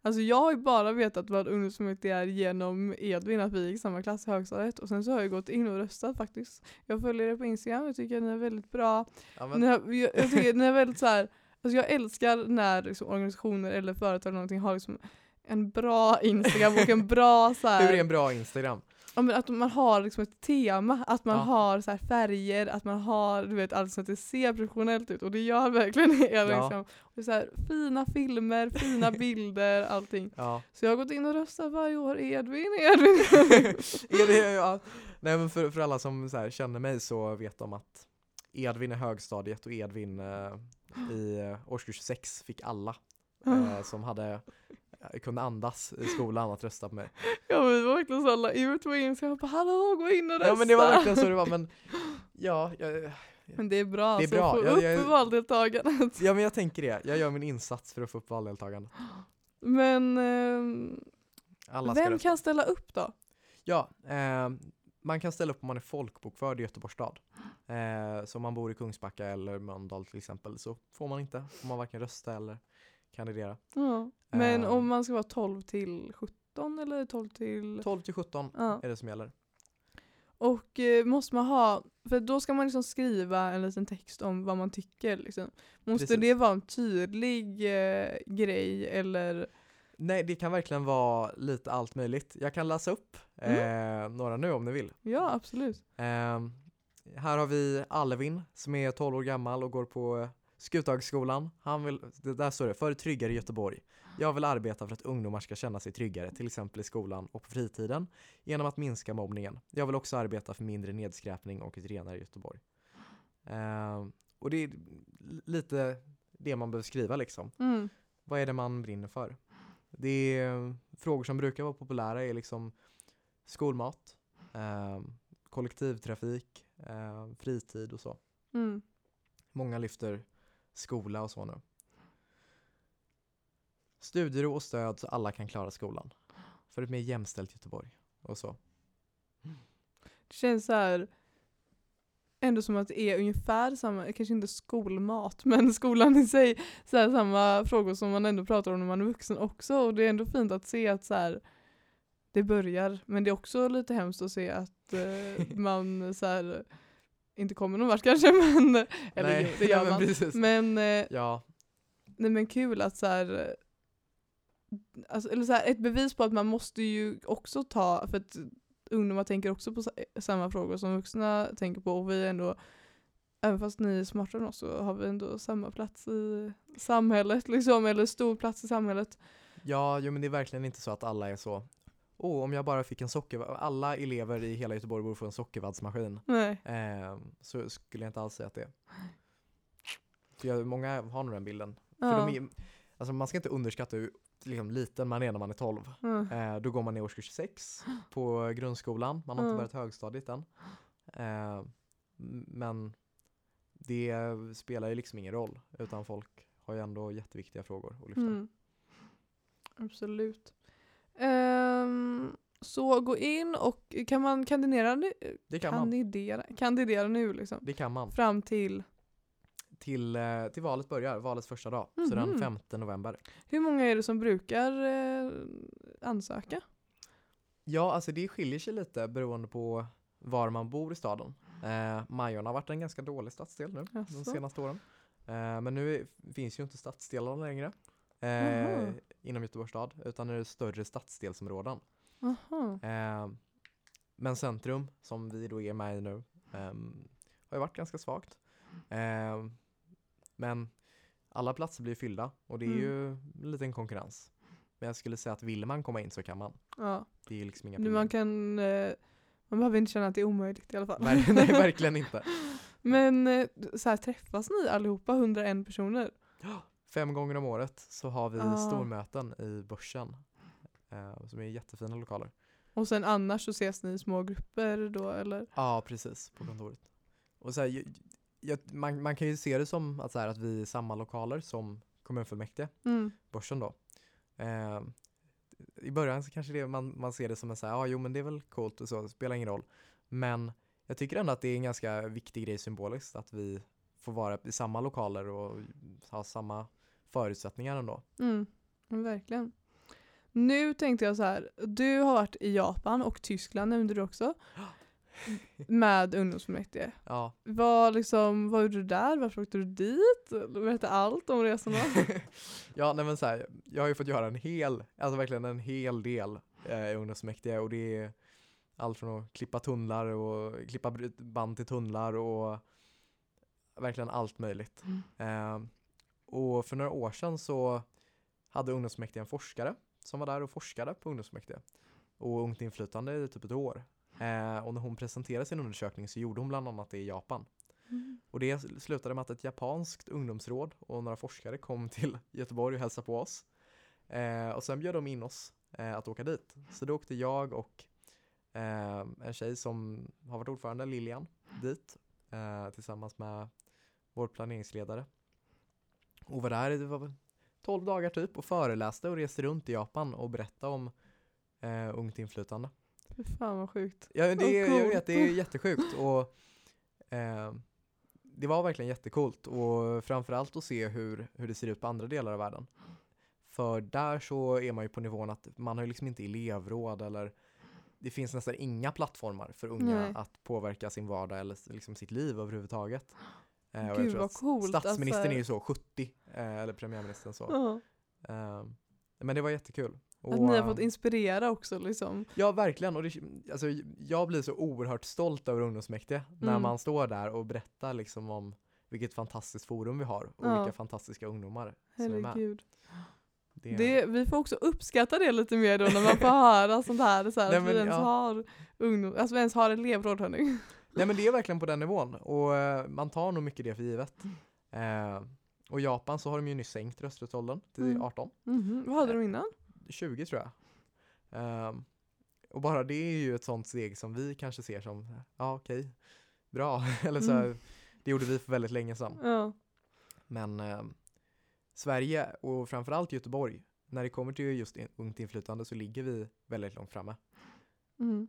Alltså jag har ju bara vetat vad ungdomsfullmäktige är genom Edvin, att vi gick samma klass i högstadiet. Och sen så har jag gått in och röstat faktiskt. Jag följer er på Instagram, jag tycker att ni är väldigt bra. Ja, Ni har, jag, jag tycker att ni är väldigt så här, alltså jag älskar när liksom, organisationer eller företag eller någonting har liksom en bra Instagram och en bra så här, hur är en bra Instagram? Ja, men att man har liksom ett tema, att man Ja. har så färger, att man har du vet, allt så att det ser professionellt ut och det gör verkligen er. Ja. Liksom. Och är så här, fina filmer, fina bilder, allting. Ja. Så jag har gått in och röstat varje år, Edvin, Edvin. är ja. Nej men för, för alla som här, känner mig så vet de att Edvin i högstadiet och Edvin eh, i eh, årskurs 6 fick alla eh, som hade kunde andas i skolan att rösta på mig. ja men det var verkligen så alla ut på Instagram, jag bara hallå gå in och rösta. Ja men det var verkligen så det var men ja, jag, Men det är bra, Det är så bra. få Jag- upp jag- valdeltagandet. ja men jag tänker det, jag gör min insats för att få upp valdeltagandet. Men ska vem kan ställa upp då? Ja, eh, man kan ställa upp om man är folkbokförd i Göteborgs stad. Eh, så om man bor i Kungsbacka eller Mölndal till exempel så får man inte, får man varken rösta eller kandidera. Ja. Men Ehm. om man ska vara 12 till 17 eller 12 till... 12 till 17 Ja. är det som gäller. Och eh, måste man ha, för då ska man liksom skriva en liten text om vad man tycker. Liksom. Måste Precis. det vara en tydlig eh, grej eller? Nej, det kan verkligen vara lite allt möjligt. Jag kan läsa upp eh, några nu om ni vill. Ja absolut. Ehm, här har vi Alvin som är 12 år gammal och går på eh, Skuthagsskolan. Han vill, där står det, för ett tryggare Göteborg. Jag vill arbeta för att ungdomar ska känna sig tryggare, till exempel i skolan och på fritiden, genom att minska mobbningen. Jag vill också arbeta för mindre nedskräpning och ett renare Göteborg. Ehm, och det är lite det man behöver skriva liksom. Mm. Vad är det man brinner för? Det är eh, frågor som brukar vara populära är liksom skolmat, eh, kollektivtrafik, eh, fritid och så. Mm. Många lyfter skola och så nu. Studiero och stöd så alla kan klara skolan. För ett mer jämställt Göteborg och så. Det känns så här ändå som att det är ungefär samma, kanske inte skolmat, men skolan i sig, så här, samma frågor som man ändå pratar om när man är vuxen också. Och det är ändå fint att se att så här, det börjar, men det är också lite hemskt att se att eh, man så här, inte kommer någon vart kanske, men, eller Nej, det gör ja, men man. Men, eh, Ja, nej, men kul att så här, alltså, eller så här, ett bevis på att man måste ju också ta, för att ungdomar tänker också på sa- samma frågor som vuxna tänker på och vi är ändå, även fast ni är smartare än oss så har vi ändå samma plats i samhället liksom, eller stor plats i samhället. ja jo, men det är verkligen inte så att alla är så Åh, om jag bara fick en socker... Alla elever i hela Göteborg borde få en sockervaddsmaskin. Eh, så skulle jag inte alls säga att det är. För jag, många har nog den bilden. För Ja. de är, alltså man ska inte underskatta hur liksom, liten man är när man är 12. Mm. Eh, då går man i årskurs 6 på grundskolan, man har inte Mm. börjat högstadiet än. Eh, men det spelar ju liksom ingen roll, utan folk har ju ändå jätteviktiga frågor att lyfta. Mm. Absolut. Ehm, så gå in och kan man kandidera nu? Det kan man. Kandidera, kandidera nu liksom. Det kan man. Fram till, Till, eh, till valet börjar, valets första dag, så den Mhm. 5 november. hur många är det som brukar eh, ansöka? Ja, alltså det skiljer sig lite beroende på var man bor i staden. Eh, Majorna har varit en ganska dålig stadsdel nu de Jaså? senaste åren. Eh, men nu finns ju inte stadsdelarna längre eh, inom Göteborgs stad utan är det större stadsdelsområden. Eh, men centrum, som vi då är med i nu, ehm, har ju varit ganska svagt. Eh, men alla platser blir fyllda och det är Mm. ju en liten konkurrens. Men jag skulle säga att vill man komma in så kan man. Ja. Det är ju liksom inga problem. man kan, eh, man behöver inte känna att det är omöjligt i alla fall. Ver- Nej, verkligen inte. Men eh, så här, träffas ni allihopa, 101 personer? Fem gånger om året så har vi Ah. stormöten i börsen. Eh, som är jättefina lokaler. Och sen annars så ses ni i små grupper då eller? Ja, precis. På kontoret. Och så här, jag, man, man kan ju se det som att, så här, att vi är i samma lokaler som kommunfullmäktige, Mm. börsen då. Eh, I början så kanske det, man, man ser det som en så här, ja jo men det är väl coolt och så, det spelar ingen roll. Men jag tycker ändå att det är en ganska viktig grej symboliskt att vi får vara i samma lokaler och ha samma förutsättningar ändå. Mm. Verkligen. Nu tänkte jag så här, du har varit i Japan och Tyskland nämnde du också. Med ungdomsfullmäktige. Ja, Vad, liksom, vad gjorde du där? Varför åkte du dit? Berätta allt om resorna. ja nej men så här, jag har ju fått göra en hel, alltså verkligen en hel del eh, i ungdomsmäktige och det är allt från att klippa tunnlar och klippa band till tunnlar och verkligen allt möjligt. Eh, och för några år sedan så hade ungdomsmäktige en forskare som var där och forskade på ungdomsmäktige och ungt inflytande i typ ett år. Eh, och när hon presenterade sin undersökning så gjorde hon bland annat det i Japan. Mm. Och det slutade med att ett japanskt ungdomsråd och några forskare kom till Göteborg och hälsade på oss. Eh, och sen bjöd de in oss eh, att åka dit. Så då åkte jag och eh, en tjej som har varit ordförande, Lilian, dit eh, tillsammans med vår planeringsledare. Och var där i det var väl 12 dagar typ och föreläste och reste runt i Japan och berättade om eh, ungt inflytande. Fy fan vad sjukt. Ja, det, Vad jag vet, det är jättesjukt och eh, det var verkligen jättekult och framförallt att se hur, hur det ser ut på andra delar av världen. För där så är man ju på nivån att man har liksom inte elevråd eller det finns nästan inga plattformar för unga Nej. att påverka sin vardag eller liksom sitt liv överhuvudtaget. Eh, Gud vad att coolt. Statsministern alltså. är ju så 70, eh, eller premiärministern så. Ja. Eh, men det var jättekul. Att Och, ni har fått inspirera också liksom. Ja, verkligen. Och det, alltså, jag blir så oerhört stolt över ungdomsmäktige när Mm. man står där och berättar liksom om vilket fantastiskt forum vi har och Ja. vilka fantastiska ungdomar som är med. Herregud. Det, Det, vi får också uppskatta det lite mer då när man får höra sånt här. Så här Nej, att vi ens ja. har ungdom, alltså vi ens har elevråd hörni. Nej men det är verkligen på den nivån och eh, man tar nog mycket det för givet. Eh, och Japan så har de ju nyss sänkt rösträttsåldern till Mm. 18, Mhm. Vad hade de innan? 20 tror jag. Ehm, och bara det är ju ett sånt steg som vi kanske ser som, ja okej, bra. Eller så Mm. det gjorde vi för väldigt länge sedan. Ja. Men eh, Sverige och framförallt Göteborg, när det kommer till just in, ungt inflytande så ligger vi väldigt långt framme. Mm.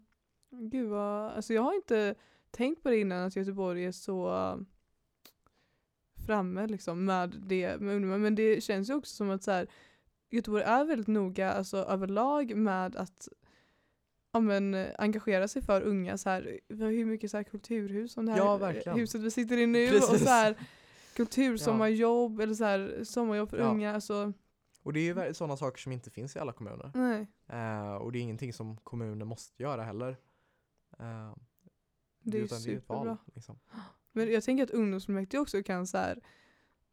Gud vad, alltså jag har inte tänkt på det innan att Göteborg är så uh, framme liksom med det med ungdomar. Men det känns ju också som att så här, Göteborg är väldigt noga alltså överlag med att ja, men, engagera sig för unga. Så här, vi har hur mycket så här, kulturhus som det här Ja, verkligen. huset vi sitter i nu. Och Precis. så här, kultursommarjobb eller så här, sommarjobb för Ja. unga. Alltså, Och det är ju sådana saker som inte finns i alla kommuner. nej, Eh, och det är ingenting som kommuner måste göra heller. Eh, det är utan det är ett superbra. val. Liksom. Men jag tänker att ungdomsfullmäktige också kan så här,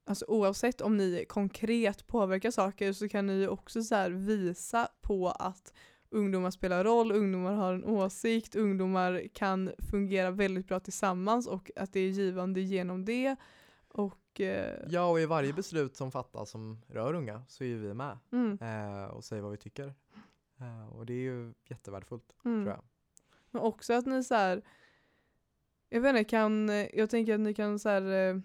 alltså oavsett om ni konkret påverkar saker så kan ni också så visa på att ungdomar spelar roll, ungdomar har en åsikt, ungdomar kan fungera väldigt bra tillsammans och att det är givande genom det. Och eh, Ja, och i varje beslut som fattas som rör unga så är vi med mm, eh, och säger vad vi tycker. Eh, och det är ju jättevärdefullt, mm. tror jag. Men också att ni så här, jag vet inte, kan, jag tänker att ni kan så här, eh,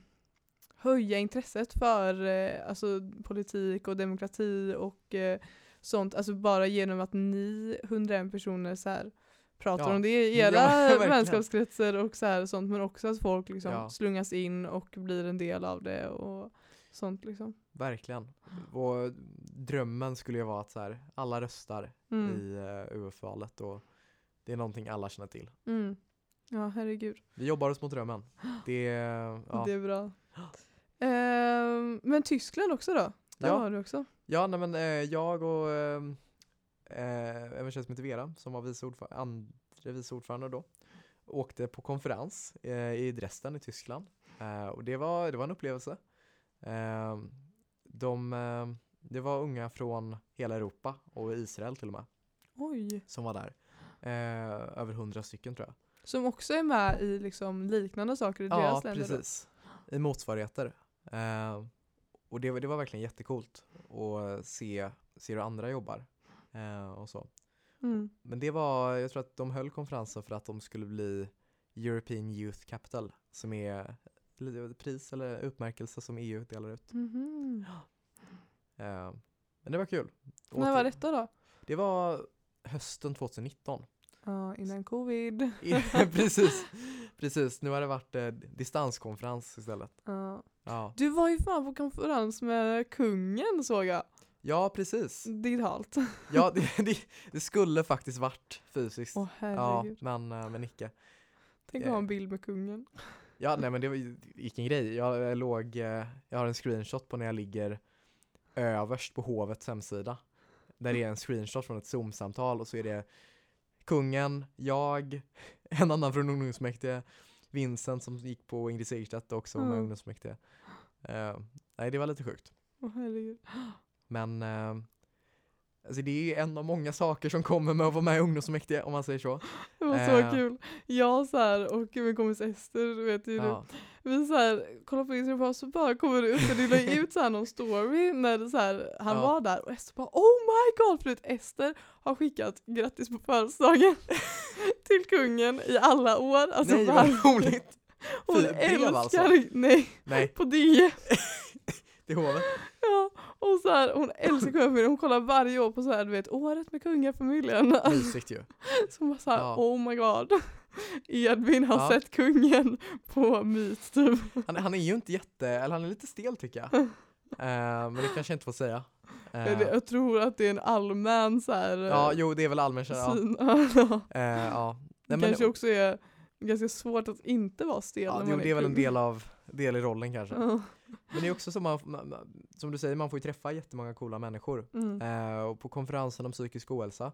höja intresset för eh, alltså, politik och demokrati och eh, sånt, alltså bara genom att ni 101 personer så här, pratar Ja. om det i Ja, era verkligen. vänskapskretsar och så här, sånt, men också att folk liksom Ja. slungas in och blir en del av det och sånt liksom. Verkligen. Och drömmen skulle ju vara att så här, alla röstar Mm. i uh, UF-valet och det är någonting alla känner till. Mm. Ja, herregud. Vi jobbar oss mot drömmen. Det är, ja, Det är bra. Ehm, men Tyskland också då? Där Ja. har du också. Ja, nej men eh, jag och eh, eh, en tjej som heter Vera, som var vice ordförande, andre vice ordförande då, åkte på konferens eh, i Dresden i Tyskland. Och det var, det var en upplevelse. Eh, de, det var unga från hela Europa och Israel till och med, Oj. som var där. Över hundra stycken tror jag. Som också är med i liksom liknande saker i Ja, deras länder. då. precis. I motsvarigheter. Eh, och det, var- det var verkligen jättecoolt att se, se hur andra jobbar. Eh, och så. Mm. Men det var, jag tror att de höll konferensen för att de skulle bli European Youth Capital som är pris eller utmärkelse som EU delar ut. Mhm. Eh, men det var kul. När var detta då? Det var hösten 2019. Ja, innan covid. precis, precis. Nu har det varit eh, distanskonferens istället. Ja. Ja, Du var ju fan på konferens med kungen såg jag. ja precis. Digitalt. Ja, det, det, det skulle faktiskt varit fysiskt. Åh ja, herregud. men, eh, men icke. Tänk att ha en bild med kungen. Ja, nej men det var ju- vilken grej. Jag, jag låg, eh, jag har en screenshot på när jag ligger överst på hovets hemsida. Där det är en screenshot från ett Zoom-samtal och så är det kungen, jag, en annan från ungdomsmäktige, Vincent som gick på Ingrid Segerstedt också med Mm. ungdomsmäktige. Eh, nej, det var lite sjukt. Herregud. Men eh, alltså det är en av många saker som kommer med att vara med i ungdomsmäktige om man säger så. Det var så Eh. kul. Jag så här, och min kompis Ester, du vet ju Ja, Vi så här, kollar på Instagram och så bara kommer det upp, för det la ju ut så här någon story när det så här, han Ja. var där och Ester bara oh my god för Ester har skickat grattis på födelsedagen till kungen i alla år. Alltså nej vad roligt! hon Fy, brev älskar, alltså? nej Nej, på det. till hovet. Ja, och så här, hon älskar kungafamiljen, hon kollar varje år på så här, du vet, året med kungafamiljen. Mysigt ju. Så hon bara så här, Ja. oh my god. Edvin har Ja. sett kungen på Meet typ. Han, han är ju inte jätte, eller han är lite stel tycker jag. Eh, men det kanske jag inte får säga. Eh, Jag, tror att det är en allmän så här, ja, jo det är väl allmänt känt. Ja. syn. Eh, ja. Det Nej, men, kanske också är ganska svårt att inte vara stel ja, när jo, man det är väl en del av del i rollen kanske. Men det är också som, man, som du säger, man får ju träffa jättemånga coola människor. Mm. Eh, och på konferensen om psykisk ohälsa,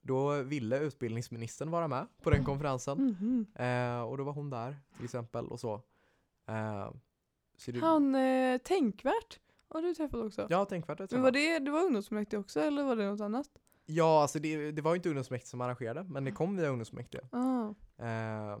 då ville utbildningsministern vara med på den konferensen. Mhm. Eh, och då var hon där till exempel och så. Eh, så det, Han eh, Tänkvärt har du träffat också? Ja, tänkvärt att Men var det, det var ungdomsfullmäktige också eller var det något annat? Ja, alltså det, det var ju inte ungdomsmäktige som arrangerade, men det kom via ungdomsmäktige. Ah. Eh,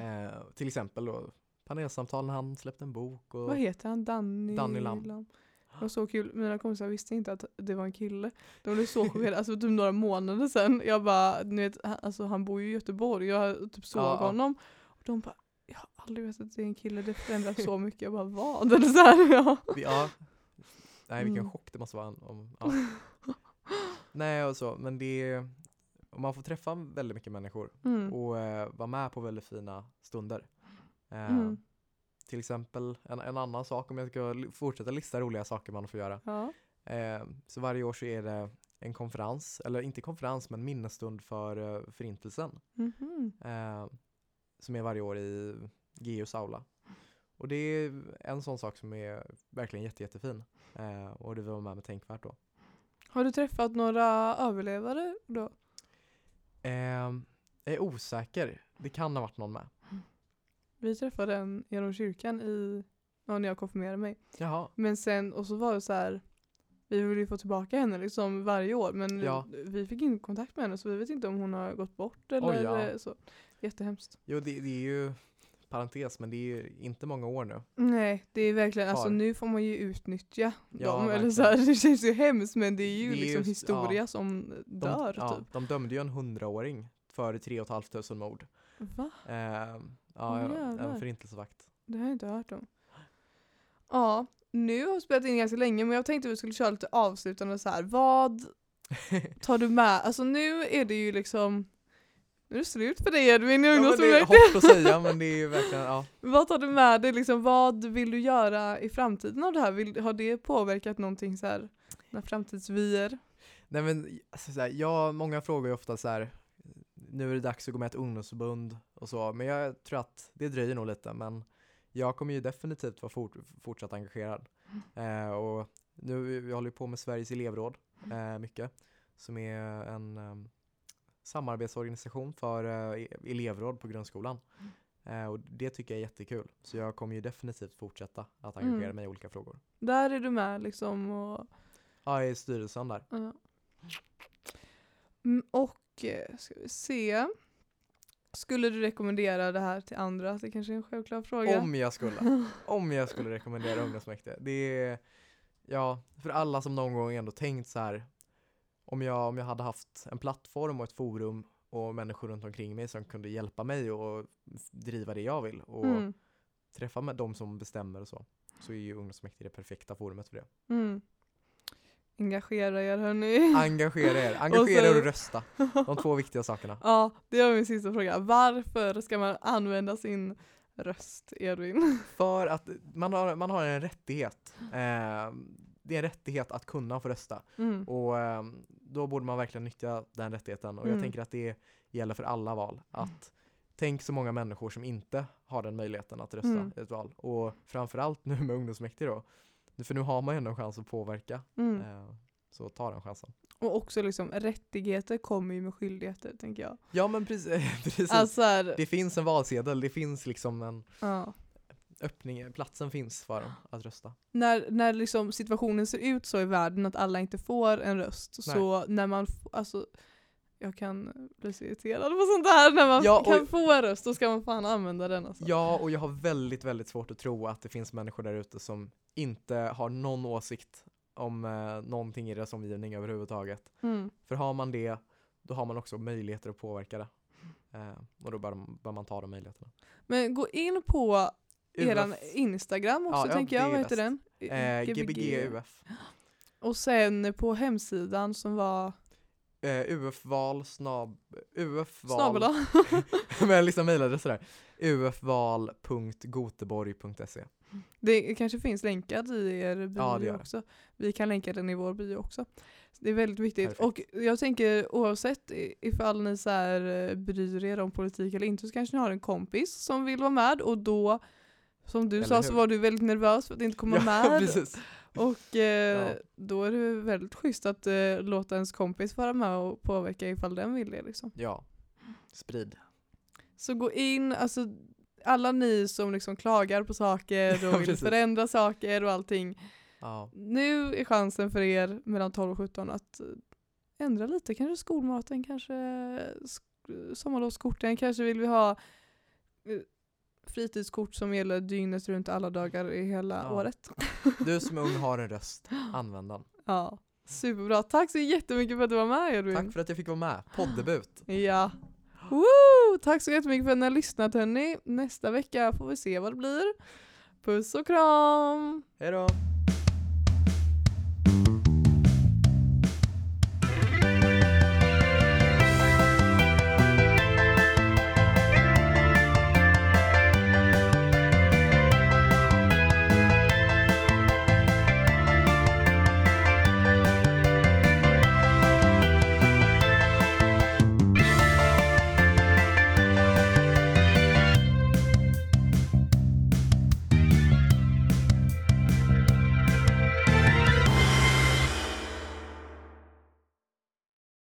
eh, till exempel då panelsamtal när han släppte en bok. Och, Vad heter han? Danny, Danny Lam. Det var så kul. Mina kompisar visste inte att det var en kille. De blev så chockerade. Alltså typ några månader sedan. Jag bara, ni vet, alltså han bor ju i Göteborg. Jag typ såg Ja, honom. Och de bara, jag har aldrig vetat att det är en kille. Det förändrar så mycket. Jag bara, vad? Eller så här, ja. ja. Nej, vilken Mm. chock det måste vara. Om, ja. Nej, och så, men det och man får träffa väldigt mycket människor Mm. och eh, vara med på väldigt fina stunder. Eh, Mm. Till exempel en, en annan sak, om jag ska fortsätta lista roliga saker man får göra. Ja. Eh, så varje år så är det en konferens, eller inte konferens men minnesstund för eh, förintelsen. Mhm. Eh, som är varje år i GUs aula. Och det är en sån sak som är verkligen jätte, jättefin. Eh, och det var med med Tänkvärt då. Har du träffat några överlevare då? Eh, jag är osäker, det kan ha varit någon med. Vi träffade en genom kyrkan i, ja, när jag konfirmerade mig. Jaha, Men sen, och så var det så här. Vi vill ju få tillbaka henne liksom varje år men Ja. vi fick inte kontakt med henne så vi vet inte om hon har gått bort eller Oj, ja. så. Jättehemskt. jo det, det är ju parentes men det är ju inte många år nu. Nej det är verkligen, alltså Kvar. nu får man ju utnyttja Ja, dem. Eller så här, det känns ju hemskt men det är ju Det är liksom just- historia ja. som De, dör ja, typ. de dömde ju en hundraåring för 3 500 mord. Va? Eh, ja, en- jävlar. en förintelsevakt. Det har jag inte hört om. Ja, nu har vi spelat in ganska länge men jag tänkte vi skulle köra lite avslutande så här. Vad tar du med? Alltså nu är det ju liksom nu är det slut för dig Edvin i Ja, men det är hårt att säga men det är ju verkligen, ja. Vad tar du med dig? Liksom, vad vill du göra i framtiden av det här? Vill, har det påverkat någonting så här? Några framtidsvyer? Nej men alltså, så här, jag, många frågar ju ofta så här. Nu är det dags att gå med ett ungdomsförbund och så, men jag tror att det dröjer nog lite. Men jag kommer ju definitivt vara fort, fortsatt engagerad. Eh, och nu, vi håller ju på med Sveriges elevråd eh, mycket, som är en um, samarbetsorganisation för eh, elevråd på grundskolan. Eh, och det tycker jag är jättekul. Så jag kommer ju definitivt fortsätta att engagera Mm. mig i olika frågor. Där är du med liksom och Ja, jag är i styrelsen där. Ja. Mm, och ska vi se. Skulle du rekommendera det här till andra? Det kanske är en självklar fråga. Om jag skulle. Om jag skulle rekommendera ungdomsmäktige. Det är, ja, för alla som någon gång ändå tänkt så här. Om jag, om jag hade haft en plattform och ett forum och människor runt omkring mig som kunde hjälpa mig och driva det jag vill och Mm, träffa med de som bestämmer och så. Så är ju ungdomsmäktige det perfekta forumet för det. mm. Engagera er hörni. Engagera er, engagera er och rösta. De två viktiga sakerna. Ja, det var min sista fråga. Varför ska man använda sin röst, Edvin? För att man har, man har en rättighet. Eh, det är en rättighet att kunna få rösta. Mm. Och ehm, då borde man verkligen nyttja den rättigheten. Och Mm. jag tänker att det gäller för alla val. Att tänk så många människor som inte har den möjligheten att rösta Mm. i ett val. Och framförallt nu med ungdomsmäktige då. För nu har man ju ändå en chans att påverka. Mm. Eh, så ta den chansen. Och också liksom rättigheter kommer ju med skyldigheter tänker jag. Ja men precis. precis. Alltså här, det finns en valsedel, det finns liksom en ja. öppning, platsen finns för dem att rösta. när, när liksom situationen ser ut så i världen att alla inte får en röst, Nej. så när man, alltså jag kan bli så irriterad på sånt här, när man Ja, kan få en röst då ska man fan använda den alltså. Ja, och jag har väldigt, väldigt svårt att tro att det finns människor där ute som inte har någon åsikt om eh, någonting i deras omgivning överhuvudtaget. Mm. För har man det, då har man också möjligheter att påverka det. Eh, och då bör, bör man ta de möjligheterna. Men gå in på UF, Instagram också Ja, tänker jag, vad heter den? eh, Gbg UF. Och sen på hemsidan som var UF-val, snab, UF-val, men liksom mejladresser där. ufval.goteborg.se Det kanske finns länkad i er bio Ja, det gör det. också. Vi kan länka den i vår bio också. Det är väldigt viktigt. Perfekt. Och jag tänker oavsett ifall ni så här eh, bryr er om politik eller inte så kanske ni har en kompis som vill vara med och då som du Eller sa så hur? var du väldigt nervös för att inte komma Ja, med. precis. Och eh, Ja. då är det väldigt schysst att eh, låta ens kompis vara med och påverka ifall den vill det. Liksom. Ja, sprid. Så gå in, alltså alla ni som liksom klagar på saker Ja, och vill förändra saker och allting. Ja, Nu är chansen för er mellan 12 och 17 att eh, ändra lite. Kanske skolmaten, kanske sk- sommarlovskorten, kanske vill vi ha eh, fritidskort som gäller dygnet runt alla dagar i hela Ja. året. du som är ung har en röst, använd den. Ja, superbra. Tack så jättemycket för att du var med Edvin. Tack för att jag fick vara med. Poddebut. Ja. Woo! Tack så jättemycket för att ni har lyssnat hörni. Nästa vecka får vi se vad det blir. Puss och kram! Hej då!